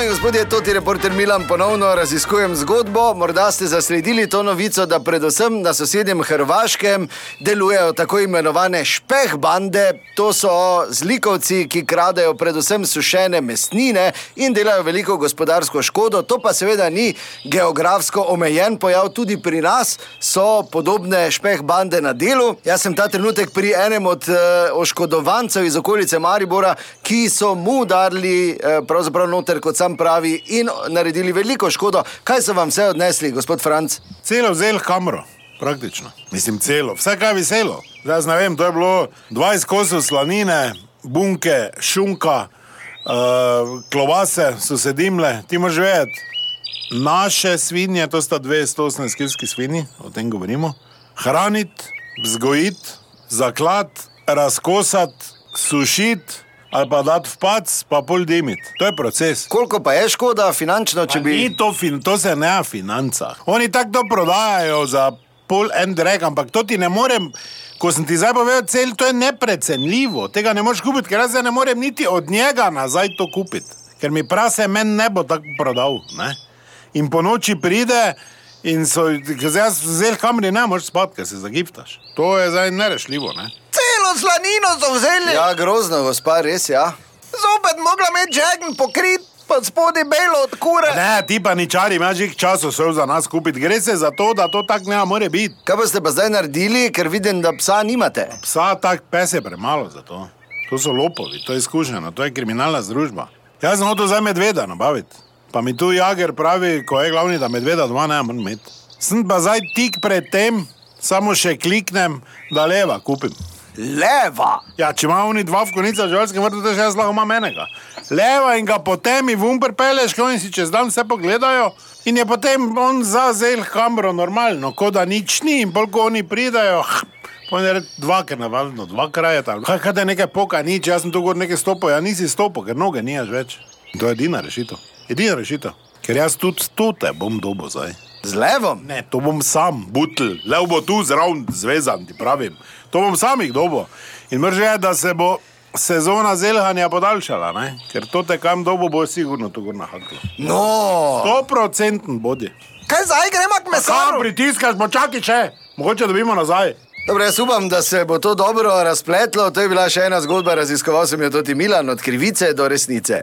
Dame in gospodje, to ti reporter Milan ponovno raziskujem zgodbo. Morda ste zasledili to novico, da predvsem na sosednjem Hrvaškem delujejo tako imenovane špeh bande. To so zlikovci, ki kradejo predvsem sušene mesnine in delajo veliko gospodarsko škodo. To pa seveda ni geografsko omejen pojav, tudi pri nas so podobne špeh bande na delu. Jaz sem ta trenutek pri enem od uh, oškodovancev iz okolice Maribora, ki so mu dali uh, pravzaprav noter, kot sam pravi, in naredili veliko škodo. Kaj so vam vse odnesli, gospod Franc? Celo vzel kamero, praktično. Mislim, celo, vse kaj veselo. Zdaj ne vem, to je bilo 20 kosov slanine, bunke, šunka, uh, klobase so se dimle, ti moraš vedeti. Naše svinje, to sta 218 kilski svinji, o tem govorimo. Hraniti, vzgojiti, zaklati, razkosati, sušiti ali pa dati v pac, pa pol dimiti. To je proces. Koliko pa je škoda finančno, če bi. Ni to, fin, to se ne v financah. Oni tako to prodajajo za pol en drek, ampak to ti ne morem. Ko sem ti zdaj povedal, cel, to je neprecenljivo, tega ne moreš kupiti, ker jaz ne morem niti od njega nazaj to kupiti, ker mi prase meni ne bo tako prodal. Ne? In po noči pride in so, zdaj jaz zel kamri ne moreš spati, ker se zagibtaš. To je zdaj nerešljivo. Ne? Celo slanino so vzeli. Ja, grozno, gospa, res ja. Zopet mogla imeti žegn pokrit, pa spodaj belo od kure. Ne, ti pa ničari, imaš jih časov so za nas kupiti. Gre se za to, da to tako ne more biti. Kaj pa ste pa zdaj naredili, ker vidim, da psa nimate? Psa tak pes je premalo za to. To so lopovi, to je izkušeno, to je kriminalna združba. Jaz sem hotel zdaj medveda nabaviti. Pa mi tu jager pravi, ko je glavni, da medveda doma ne morem imeti. Sem pa zdaj tik pred tem, samo še kliknem, da leva kupim. Leva! Ja, če ima oni dva v konicah v živalskem vrtu, te še jaz lahko imam enega. Leva in ga potem in vumper peleš, ko oni si čez dan vse pogledajo. In je potem on zazel kamero normalno, kot da nič ni in polk oni pridajo. Pojem, dva, ker navadno, dva kraja tam. Kaj, kaj da je nekaj poka, nič, jaz sem tu gor nekaj stopil, ja nisi stopil, ker noge nimaš več. To je edina rešitev. Edina rešitev. Ker jaz tudi tu te bom dobo zdaj. Z levom? Ne, to bom sam, butl, lev bo tu zraven zvezan, ti pravim. To bom sam jih dobo. In mrže je, da se bo sezona zelhanja podaljšala, ne? ker to te kam dobo bo sigurno tu gor nahaklo. No, Sto procenten bodi. Kaj zdaj gremo k Sam mesaru? pritiskaš, počakaj če, mogoče dobimo nazaj. Dobro, jaz upam, da se bo to dobro razpletlo. To je bila še ena zgodba, raziskoval sem jo tudi Milan, od krivice do resnice.